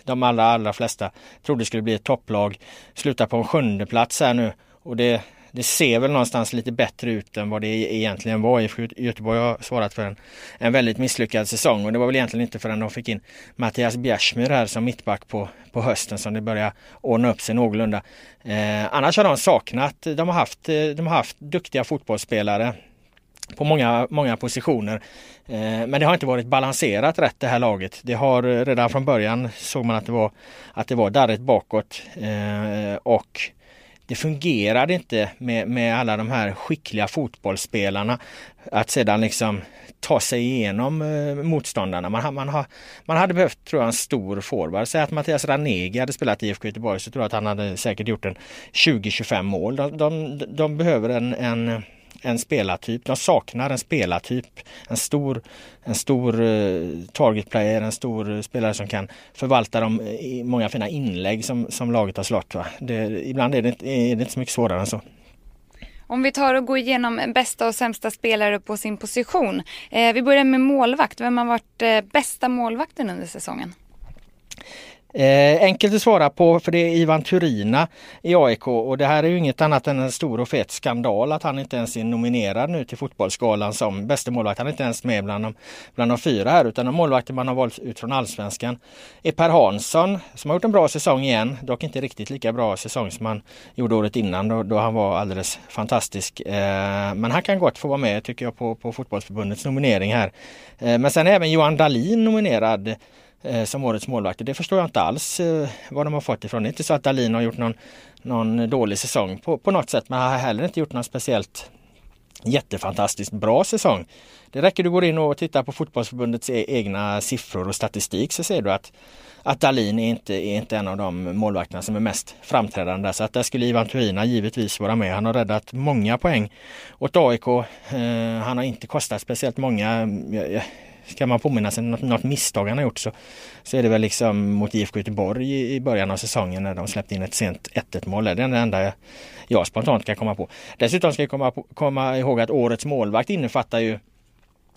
de allra, allra flesta trodde skulle bli ett topplag. Slutar på en sjunde plats här nu och det, det ser väl någonstans lite bättre ut än vad det egentligen var. IFK Göteborg har svarat för en, en väldigt misslyckad säsong och det var väl egentligen inte förrän de fick in Mattias Bjärsmyr här som mittback på, på hösten som det började ordna upp sig någorlunda. Eh, annars har de saknat, de har haft, eh, de har haft duktiga fotbollsspelare på många, många positioner. Eh, men det har inte varit balanserat rätt det här laget. Det har eh, redan från början såg man att det var, att det var darrigt bakåt eh, och det fungerade inte med, med alla de här skickliga fotbollsspelarna att sedan liksom ta sig igenom motståndarna. Man, man, har, man hade behövt tror jag en stor forward. Säg att Mattias Ranegi hade spelat i IFK Göteborg så tror jag att han hade säkert gjort en 20-25 mål. De, de, de behöver en, en en spelartyp. De saknar en spelartyp. En stor, en stor uh, target player, en stor eh, spelare som kan förvalta de eh, många fina inlägg som, som laget har slått. Va? Det, ibland är det, är det inte så mycket svårare än så. Om vi tar och går igenom bästa och sämsta spelare på sin position. Eh, vi börjar med målvakt. Vem har varit eh, bästa målvakten under säsongen? Eh, enkelt att svara på för det är Ivan Turina i AIK och det här är ju inget annat än en stor och fet skandal att han inte ens är nominerad nu till Fotbollsgalan som bäste målvakt. Han är inte ens med bland de, bland de fyra här utan de målvakter man har valt ut från allsvenskan är Per Hansson som har gjort en bra säsong igen. Dock inte riktigt lika bra säsong som han gjorde året innan då, då han var alldeles fantastisk. Eh, men han kan gott få vara med tycker jag på, på Fotbollsförbundets nominering här. Eh, men sen är även Johan Dahlin nominerad Eh, som årets målvakter. Det förstår jag inte alls eh, vad de har fått ifrån. Det är inte så att Dahlin har gjort någon, någon dålig säsong på, på något sätt men har heller inte gjort någon speciellt jättefantastiskt bra säsong. Det räcker du går in och tittar på fotbollsförbundets e-, egna siffror och statistik så ser du att, att Dahlin är inte, är inte en av de målvakterna som är mest framträdande. Så att där skulle Ivan Turina givetvis vara med. Han har räddat många poäng åt AIK. Eh, han har inte kostat speciellt många. Jag, Ska man påminna sig något, något misstag han har gjort så, så är det väl liksom mot IFK Göteborg i, i början av säsongen när de släppte in ett sent 1-1 mål. Det är det enda jag, jag spontant kan komma på. Dessutom ska jag komma, på, komma ihåg att årets målvakt innefattar ju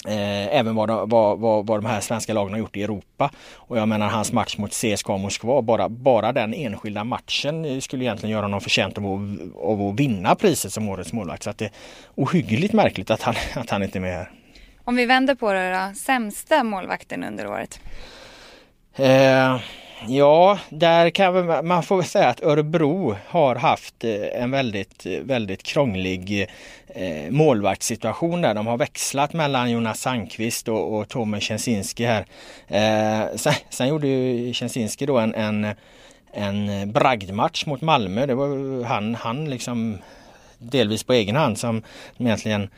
Eh, även vad de, vad, vad, vad de här svenska lagen har gjort i Europa. Och jag menar hans match mot CSKA Moskva, bara, bara den enskilda matchen skulle egentligen göra honom förtjänt av att, av att vinna priset som årets målvakt. Så att det är ohyggligt märkligt att han, att han inte är med här. Om vi vänder på det då, sämsta målvakten under året? Eh, ja, där kan man väl säga att Örebro har haft eh, en väldigt, väldigt krånglig eh, målvaktssituation där. De har växlat mellan Jonas Sandqvist och, och Tommy Kensinski här. Eh, sen, sen, gjorde ju Kensinski då en, en, en bragdmatch mot Malmö. Det var han, han liksom delvis på egen hand som egentligen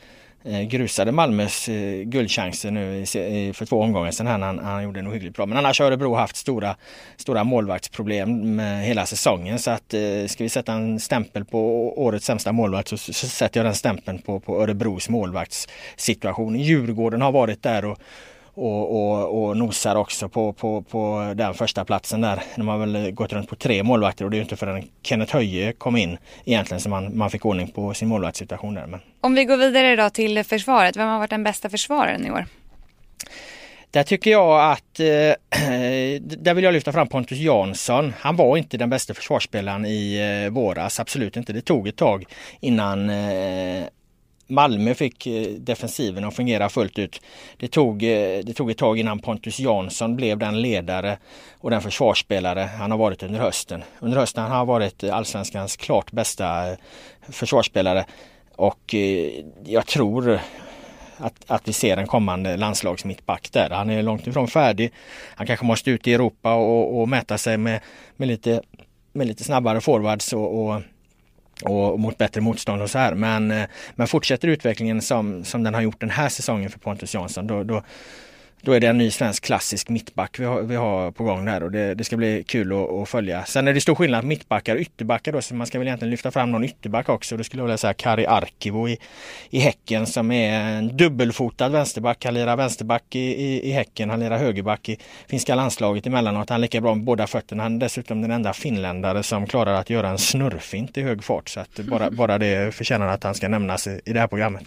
Eh, grusade Malmös eh, guldchanser nu för två omgångar sedan. Han, han, han gjorde nog hyggligt bra. Men annars har Örebro haft stora, stora målvaktsproblem med hela säsongen. Så att eh, ska vi sätta en stämpel på årets sämsta målvakt så, så sätter jag den stämpeln på, på Örebros målvaktssituation. Djurgården har varit där och och, och, och nosar också på, på, på den första platsen där. De har väl gått runt på tre målvakter och det är inte förrän Kenneth Höje kom in egentligen som man, man fick ordning på sin målvaktssituation där. Men... Om vi går vidare då till försvaret, vem har varit den bästa försvararen i år? Där tycker jag att, eh, där vill jag lyfta fram Pontus Jansson. Han var inte den bästa försvarsspelaren i eh, våras, absolut inte. Det tog ett tag innan eh, Malmö fick eh, defensiven att fungera fullt ut. Det tog, eh, det tog ett tag innan Pontus Jansson blev den ledare och den försvarsspelare han har varit under hösten. Under hösten har han varit allsvenskans klart bästa eh, försvarsspelare och jag tror att, att vi ser en kommande landslagsmittback där. Han är långt ifrån färdig. Han kanske måste ut i Europa och, och mäta sig med, med, lite, med lite snabbare forwards och, och och mot bättre motstånd och så här. Men, eh, men fortsätter utvecklingen som, som den har gjort den här säsongen för Pontus Jansson då, då, då är det en ny svensk klassisk mittback vi har, vi har på gång där och det, det ska bli kul att, att, följa. Sen är det stor skillnad på mittbackar och ytterbackar då så man ska väl egentligen lyfta fram någon ytterback också. Då skulle jag vilja säga Kari Arkivo i, i Häcken som är en dubbelfotad vänsterback. Han lirar vänsterback i, i, i Häcken, han lirar högerback i finska landslaget emellanåt. Han är lika bra med båda fötterna. Han är dessutom den enda finländare som klarar att göra en snurrfint i hög fart. Så att bara, bara det förtjänar att han ska nämnas i, i det här programmet.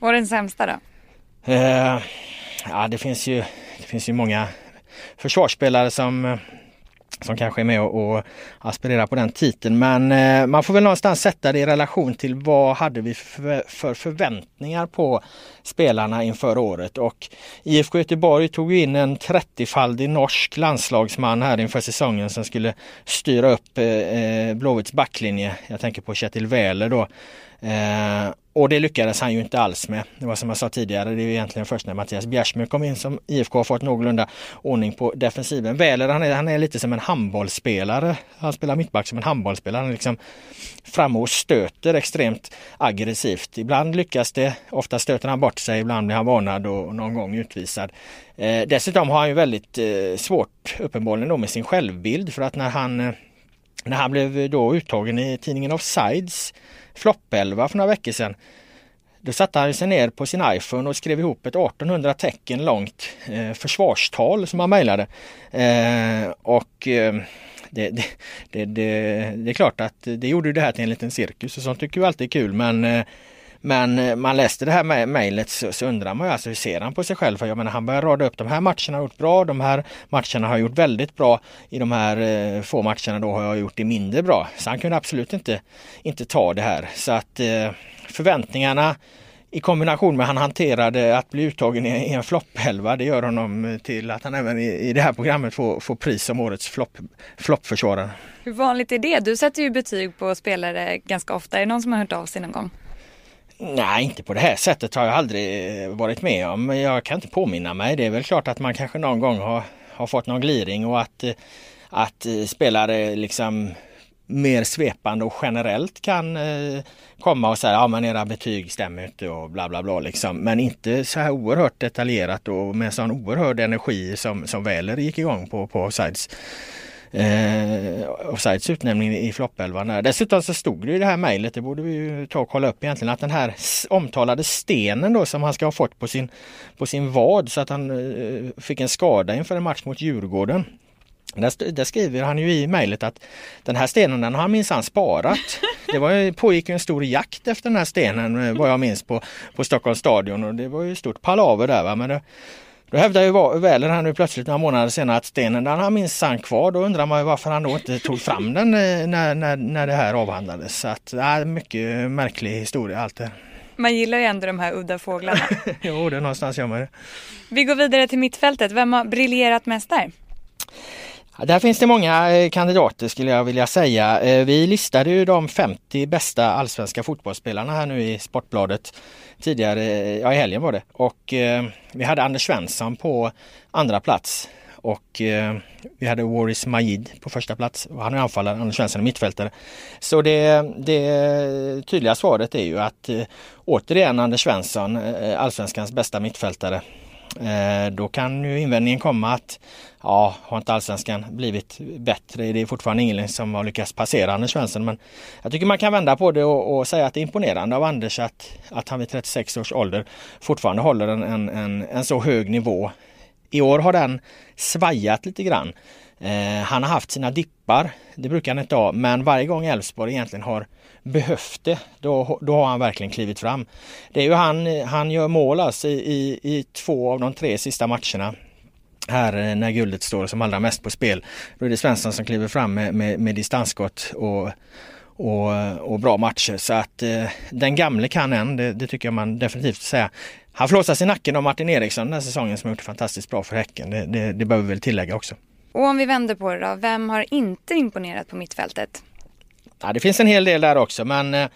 Och den sämsta då? Eh, ja, det finns ju, det finns ju många försvarsspelare som som kanske är med och, och aspirerar på den titeln. Men eh, man får väl någonstans sätta det i relation till vad hade vi för, för förväntningar på spelarna inför året. Och IFK Göteborg tog in en 30-faldig norsk landslagsman här inför säsongen som skulle styra upp eh, eh Blåvitts backlinje. Jag tänker på Kjetil Wähler då. Eh, och det lyckades han ju inte alls med. Det var som jag sa tidigare, det är egentligen först när Mattias Bjärsmyr kom in som IFK har fått någorlunda ordning på defensiven. Wähler han är, han är lite som en handbollsspelare. Han spelar mittback som en handbollsspelare. Han är liksom framme och stöter extremt aggressivt. Ibland lyckas det, ofta stöter han bort sig, ibland blir han varnad och någon gång utvisad. Eh, dessutom har han ju väldigt eh, svårt uppenbarligen då med sin självbild för att när han eh, när han blev eh, då uttagen i tidningen Offsides floppelva för några veckor sedan. Då satte han sig ner på sin iPhone och skrev ihop ett 1800 tecken långt eh, försvarstal som han mejlade. Eh, och eh, det, det, det, det, är klart att det gjorde det här till en liten cirkus och sånt tycker vi alltid är kul men eh, men eh, man läste det här mejlet så, så undrar man ju alltså hur ser han på sig själv? För jag menar han börjar rada upp de här matcherna har gjort bra, de här matcherna har gjort väldigt bra. I de här eh, få matcherna då har jag gjort det mindre bra. Så han kunde absolut inte, inte ta det här. Så att eh, förväntningarna i kombination med att han hanterade att bli uttagen i en floppelva, det gör honom till att han även i, i det här programmet får, får pris som årets flopp, floppförsvarare. Hur vanligt är det? Du sätter ju betyg på spelare ganska ofta. Är det någon som har hört av sig någon gång? Nej, inte på det här sättet har jag aldrig eh, varit med om. Jag kan inte påminna mig. Det är väl klart att man kanske någon gång har, har fått någon gliring och att, eh, att eh, spelare liksom mer svepande och generellt kan komma och säga ja men era betyg stämmer inte och bla bla bla liksom. Men inte så här oerhört detaljerat och med sån oerhörd energi som, som Väler gick igång på på Sides eh, offsides utnämning i floppelvan. Dessutom så stod det i det här mejlet, det borde vi ju ta och kolla upp egentligen, att den här omtalade stenen då som han ska ha fått på sin, på sin vad så att han eh, fick en skada inför en match mot Djurgården. Där, där, skriver han ju i mejlet att den här stenen den har han minsann sparat. Det var, pågick en stor jakt efter den här stenen eh, vad jag minns på, på Stockholms stadion och det var ju stort palaver där. Va? Men det, då hävdar ju Väler här nu plötsligt några månader senare att stenen den har minsann kvar. Då undrar man ju varför han då inte tog fram den eh, när, när, när det här avhandlades. Så att, ja, mycket märklig historia allt det Man gillar ju ändå de här udda fåglarna. jo, det är någonstans gör man det. Vi går vidare till mittfältet. Vem har briljerat mest där? Där finns det många eh, kandidater skulle jag vilja säga. Eh, vi listade ju de 50 bästa allsvenska fotbollsspelarna här nu i Sportbladet tidigare, eh, ja i helgen var det. Och eh, vi hade Anders Svensson på andra plats. Och eh, vi hade Waris Majid på första plats. Och han är anfallare, Anders Svensson är mittfältare. Så det, det tydliga svaret är ju att eh, återigen Anders Svensson, eh, allsvenskans bästa mittfältare. Eh, då kan ju invändningen komma att ja, har inte allsvenskan blivit bättre? Det är fortfarande ingen som har lyckats passera Anders Svensson. Men jag tycker man kan vända på det och, och säga att det är imponerande av Anders att, att han vid 36 års ålder fortfarande håller en, en, en, en så hög nivå. I år har den svajat lite grann. Eh, han har haft sina dippar, det brukar han inte ha, men varje gång Elfsborg egentligen har behövt det, då, då har han verkligen klivit fram. Det är ju han, han gör mål alltså i, i två av de tre sista matcherna här eh, när guldet står som allra mest på spel. Då är det Svensson som kliver fram med, med, med distansskott och, och, och bra matcher. Så att eh, den gamle kan än, det, det, tycker jag man definitivt säga. Han flåsas i nacken av Martin Eriksson den här säsongen som har gjort fantastiskt bra för Häcken. Det, det, det behöver vi väl tillägga också. Och om vi vänder på det då, vem har inte imponerat på mittfältet? Ja, det finns en hel del där också men eh,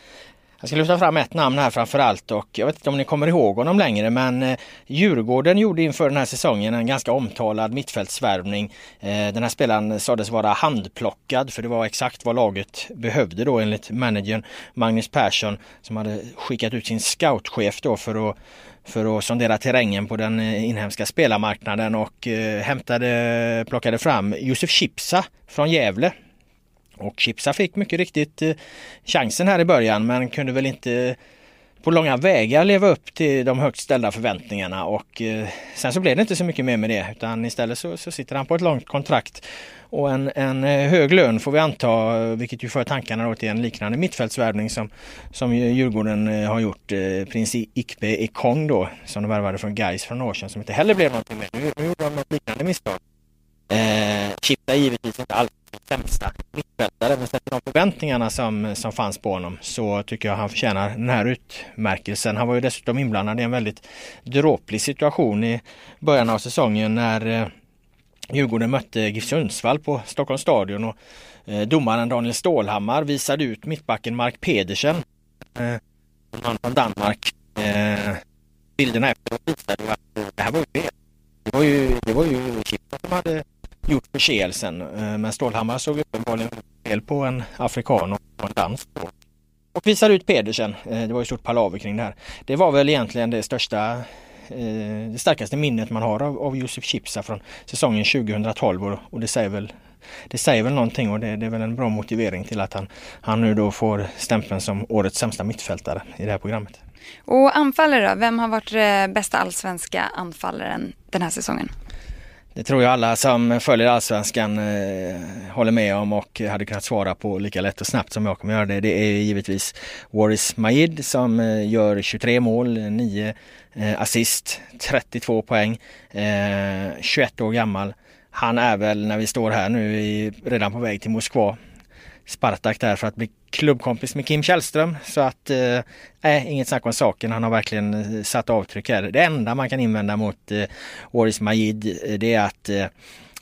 jag ska lyfta fram ett namn här framförallt och jag vet inte om ni kommer ihåg honom längre men eh, Djurgården gjorde inför den här säsongen en ganska omtalad mittfältsvärvning. Eh, den här spelaren sades vara handplockad för det var exakt vad laget behövde då enligt managern Magnus Persson som hade skickat ut sin scoutchef då för att för att sondera terrängen på den eh, inhemska spelarmarknaden och eh, hämtade, plockade fram Josef Chipsa från Gävle. Och Chipsa fick mycket riktigt eh, chansen här i början men kunde väl inte på långa vägar leva upp till de högt ställda förväntningarna och sen så blev det inte så mycket mer med det utan istället så, så sitter han på ett långt kontrakt och en, en eh, hög lön får vi anta vilket ju för tankarna då till en liknande mittfältsvärvning som, som Djurgården eh, har gjort. Eh, prins Ikbe Ekong då som de värvade från Gais för några år sedan som inte heller blev någonting med. Nu, nu gjorde de något liknande misstag. Eh, Chipta är givetvis inte alls sämsta mittfältare men sett till de förväntningarna som, som fanns på honom så tycker jag han förtjänar den här utmärkelsen. Han var ju dessutom inblandad i en väldigt dråplig situation i början av säsongen när eh, Djurgården mötte GIF Sundsvall på Stockholms stadion och eh, domaren Daniel Stålhammar visade ut mittbacken Mark Pedersen eh, från Danmark. Eh, bilderna efteråt visade ju att eh, det här var ju fel. Det var ju, det var ju som hade gjort förseelsen. Eh, men Stålhammar såg uppenbarligen fel på en afrikan och en dansk. Och visade ut Pedersen. Eh, det var ju stort palaver kring det här. Det var väl egentligen det största Eh, det starkaste minnet man har av, av Josef Chipsa från säsongen 2012 och, och det säger väl det säger väl någonting och det, det, är väl en bra motivering till att han, han nu då får stämpeln som årets sämsta mittfältare i det här programmet. Och anfallare då? Vem har varit eh, bästa allsvenska anfallaren den här säsongen? Det tror jag alla som följer allsvenskan eh, håller med om och hade kunnat svara på lika lätt och snabbt som jag kommer göra det. Det är givetvis Waris Majid som eh, gör 23 mål, 9 eh, assist, 32 poäng, eh, 21 år gammal. Han är väl när vi står här nu i, redan på väg till Moskva Spartak där för att bli klubbkompis med Kim Källström. Så att, eh, inget snack om saken. Han har verkligen eh, satt avtryck här. Det enda man kan invända mot eh, Oris Majid eh, det är att eh,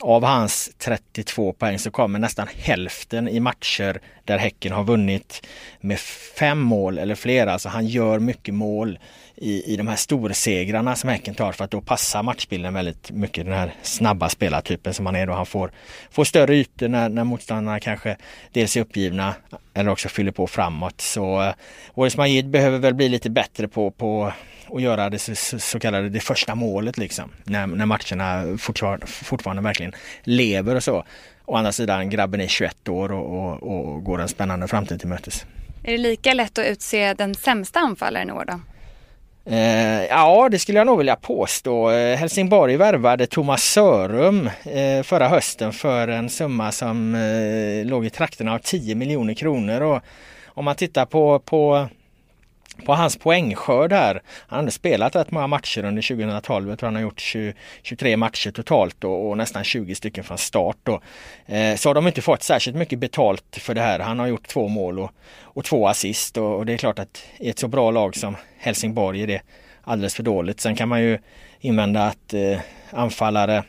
av hans 32 poäng så kommer nästan hälften i matcher där Häcken har vunnit med fem mål eller fler. Alltså han gör mycket mål i, i de här storsegrarna som Häcken tar för att då passar matchbilden väldigt mycket den här snabba spelartypen som han är då. Han får, får större ytor när, när motståndarna kanske dels är uppgivna eller också fyller på framåt. Så eh, Waris Majid behöver väl bli lite bättre på, på att göra det så, så kallade det första målet liksom. När, när matcherna fortfarande, fortfarande verkligen lever och så. Å andra sidan, grabben är 21 år och, och, och går en spännande framtid till mötes. Är det lika lätt att utse den sämsta anfallaren i år då? Eh, ja, det skulle jag nog vilja påstå. Eh, Helsingborg värvade Thomas Sörum eh, förra hösten för en summa som eh, låg i trakterna av 10 miljoner kronor. Och om man tittar på, på på hans poängskörd här. Han hade spelat rätt många matcher under 2012. Jag tror han har gjort 20, 23 matcher totalt och, och, nästan 20 stycken från start. Då. Eh, så har de inte fått särskilt mycket betalt för det här. Han har gjort två mål och, och två assist och, och, det är klart att i ett så bra lag som Helsingborg är det alldeles för dåligt. Sen kan man ju invända att eh, anfallare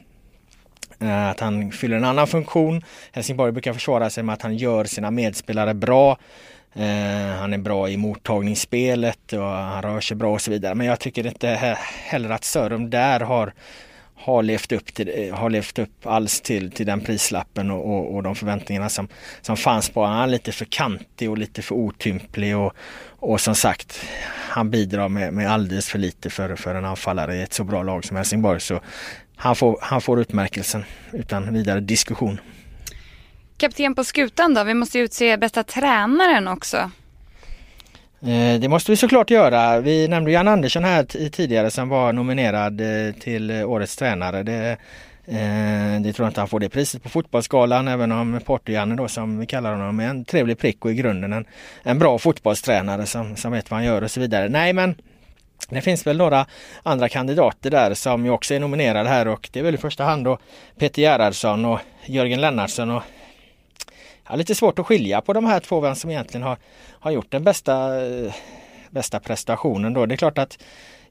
eh, att han fyller en annan funktion. Helsingborg brukar försvara sig med att han gör sina medspelare bra. Eh, han är bra i mottagningsspelet och han rör sig bra och så vidare. Men jag tycker inte heller att Sörum där har, har, levt, upp till, eh, har levt upp alls till, till den prislappen och, och, och de förväntningarna som, som fanns på honom. Han är lite för kantig och lite för otymplig och, och som sagt han bidrar med, med alldeles för lite för, för en anfallare i ett så bra lag som Helsingborg. Så han får, han får utmärkelsen utan vidare diskussion. Kapten på skutan då? Vi måste utse bästa tränaren också. Eh, det måste vi såklart göra. Vi nämnde Jan Andersson här tidigare som var nominerad eh, till årets tränare. Det, eh, det tror jag inte han får det priset på Fotbollsgalan även om Porto-Janne då som vi kallar honom är en trevlig prick och i grunden en, en bra fotbollstränare som, som vet vad han gör och så vidare. Nej men det finns väl några andra kandidater där som ju också är nominerade här och det är väl i första hand då Peter Gerhardsson och Jörgen Lennartsson och har lite svårt att skilja på de här två, vem som egentligen har, har gjort den bästa, bästa prestationen då. Det är klart att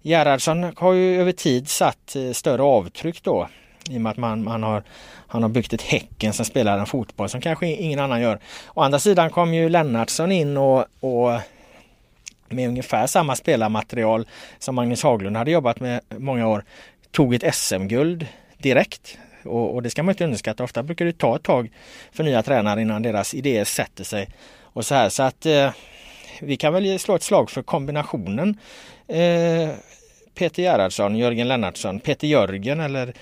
Gerhardsson har ju över tid satt eh, större avtryck då i och med att man, man har, han har byggt ett Häcken som spelar en fotboll som kanske ingen annan gör. Å andra sidan kom ju Lennartsson in och, och med ungefär samma spelarmaterial som Magnus Haglund hade jobbat med många år tog ett SM-guld direkt. Och, och, det ska man inte underskatta. Ofta brukar det ta ett tag för nya tränare innan deras idéer sätter sig. Och så här så att eh, vi kan väl slå ett slag för kombinationen eh, Peter Gerhardsson, Jörgen Lennartsson, Peter Jörgen eller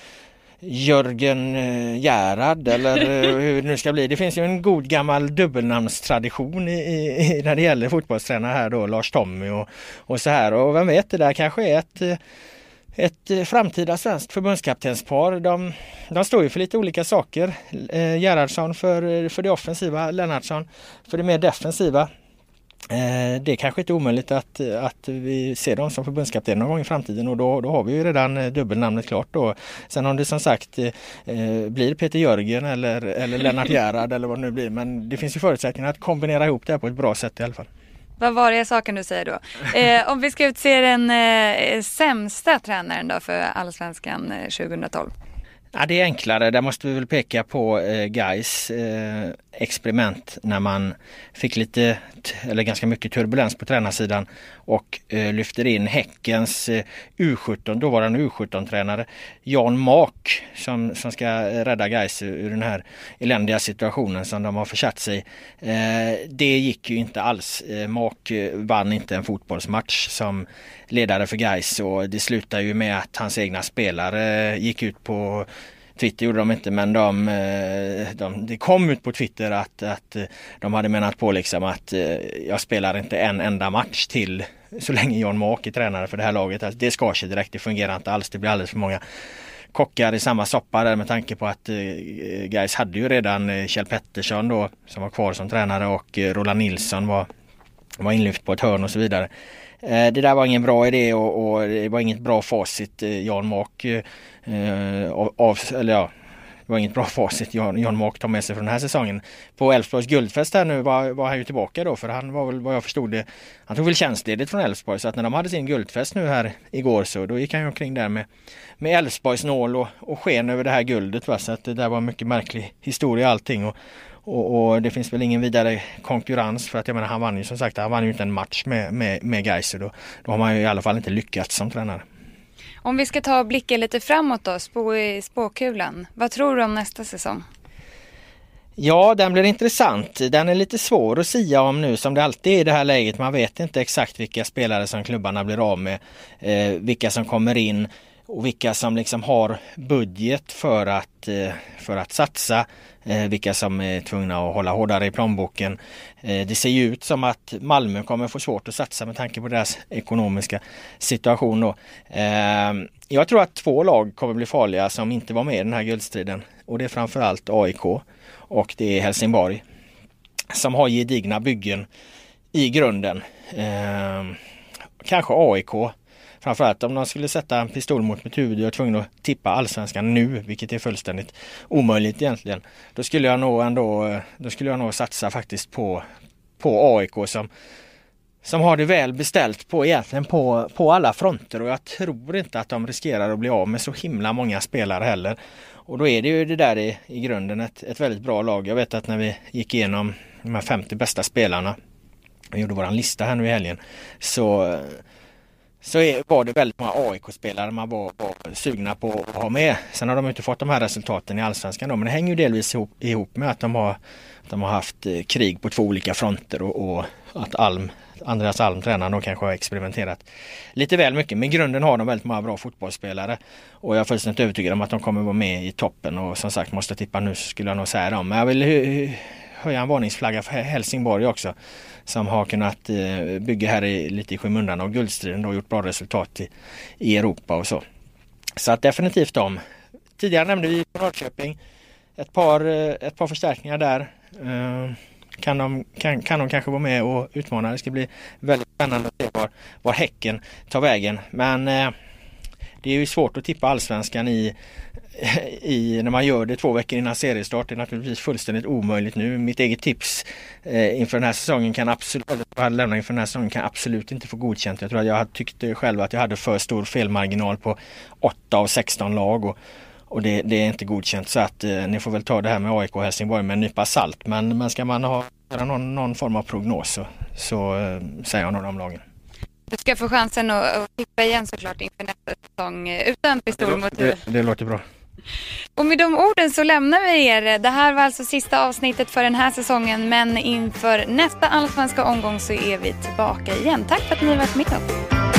Jörgen eh, Gerhard eller eh, hur det nu ska bli. Det finns ju en god gammal dubbelnamnstradition i, i, när det gäller fotbollstränare här då, Lars Tommy och, och så här. Och vem vet, det där kanske är ett eh, ett eh, framtida svenskt förbundskaptenspar. De, de står ju för lite olika saker. Eh, Gerhardsson för, eh, för det offensiva, Lennartsson för det mer defensiva. Eh, det är kanske inte omöjligt att, att vi ser dem som förbundskapten någon gång i framtiden och då, då har vi ju redan eh, dubbelnamnet klart då. Sen om det som sagt eh, blir Peter Jörgen eller, eller Lennart Gerhard eller vad det nu blir men det finns ju förutsättningar att kombinera ihop det här på ett bra sätt i alla fall. Vad var det jag sa kan du säga då? Eh, om vi ska utse den eh, sämsta tränaren då för Allsvenskan eh, 2012? Ja, det är enklare. Där måste vi väl peka på eh, Gais eh, experiment när man fick lite, eller ganska mycket turbulens på tränarsidan och eh, lyfter in Häckens eh, U17, dåvarande U17-tränare Jan Mak som, som ska rädda Gais ur den här eländiga situationen som de har försatt sig eh, Det gick ju inte alls. Eh, Mak eh, vann inte en fotbollsmatch som ledare för Gais och det slutar ju med att hans egna spelare eh, gick ut på Twitter gjorde de inte men de, eh, de, det kom ut på Twitter att, att eh, de hade menat på liksom att eh, jag spelar inte en enda match till så länge John Mark är tränare för det här laget. Alltså, det skar sig direkt, det fungerar inte alls, det blir alldeles för många kockar i samma soppa där med tanke på att eh, Gais hade ju redan Kjell Pettersson då som var kvar som tränare och Roland Nilsson var, var inlyft på ett hörn och så vidare. Eh, det där var ingen bra idé och, och det var inget bra facit eh, Jan Mark Eh, av, eller ja, det var inget bra facit Jan, Jan Mark tar med sig från den här säsongen. På Elfsborgs guldfest här nu var, var han ju tillbaka då för han var väl vad jag förstod det Han tog väl tjänstledigt från Elfsborg så att när de hade sin guldfest nu här igår så då gick han ju omkring där med med Elfsborgs nål och, och sken över det här guldet va? så att det där var en mycket märklig historia allting och, och, och, det finns väl ingen vidare konkurrens för att jag menar han vann ju som sagt han vann ju inte en match med, med, med Gais då, då har man ju i alla fall inte lyckats som tränare. Om vi ska ta blicka lite framåt då, spå i spåkulan. Vad tror du om nästa säsong? Ja, den blir intressant. Den är lite svår att sia om nu som det alltid är i det här läget. Man vet inte exakt vilka spelare som klubbarna blir av med, eh, vilka som kommer in och vilka som liksom har budget för att, eh, för att satsa. Eh, vilka som är tvungna att hålla hårdare i plånboken. Eh, det ser ju ut som att Malmö kommer få svårt att satsa med tanke på deras ekonomiska situation. Då. Ehm, jag tror att två lag kommer bli farliga som inte var med i den här guldstriden. Och det är framförallt AIK och det är Helsingborg. Som har gedigna byggen i grunden. Ehm, kanske AIK Framförallt om de skulle sätta en pistol mot mitt huvud och jag är tvungen att tippa allsvenskan nu, vilket är fullständigt omöjligt egentligen. Då skulle jag nog ändå, då skulle jag nog satsa faktiskt på, på AIK som som har det väl beställt på egentligen på, på alla fronter och jag tror inte att de riskerar att bli av med så himla många spelare heller. Och då är det ju det där i, i grunden ett, ett väldigt bra lag. Jag vet att när vi gick igenom de här 50 bästa spelarna och gjorde våran lista här nu i helgen så så var det väldigt många AIK-spelare man var, var, sugna på att ha med. Sen har de inte fått de här resultaten i Allsvenskan då, men det hänger ju delvis ihop, ihop med att de har, de har haft eh, krig på två olika fronter och, och att Alm, Andreas Alm, tränaren, då kanske har experimenterat lite väl mycket. Men i grunden har de väldigt många bra fotbollsspelare och jag är fullständigt övertygad om att de kommer vara med i toppen och som sagt måste tippa nu så skulle jag nog säga dem. Men jag vill höja en varningsflagga för Helsingborg också som har kunnat eh, bygga här i, lite i skymundan av guldstriden och gjort bra resultat i, i Europa och så. Så att definitivt de. Tidigare nämnde vi Norrköping. Ett par, eh, ett par förstärkningar där. Eh, kan de, kan, kan de kanske vara med och utmana. Det ska bli väldigt spännande att se var, var Häcken tar vägen. Men det är ju svårt att tippa allsvenskan i, i, när man gör det två veckor innan seriestart. Det är naturligtvis fullständigt omöjligt nu. Mitt eget tips eh, inför den här säsongen kan absolut, lämna inför den här säsongen kan absolut inte få godkänt. Jag tror att jag tyckte själv att jag hade för stor felmarginal på 8 av 16 lag. Och, och det, det, är inte godkänt så att eh, ni får väl ta det här med AIK och Helsingborg med en nypa salt. Men, men ska man ha någon, någon form av prognos så, så eh, säger jag nog de lagen. Du ska få chansen att, att tippa igen såklart inför nästa säsong eh, utan pistol mot det, det låter bra. Och med de orden så lämnar vi er. Det här var alltså sista avsnittet för den här säsongen men inför nästa allsvenska omgång så är vi tillbaka igen. Tack för att ni har varit med oss.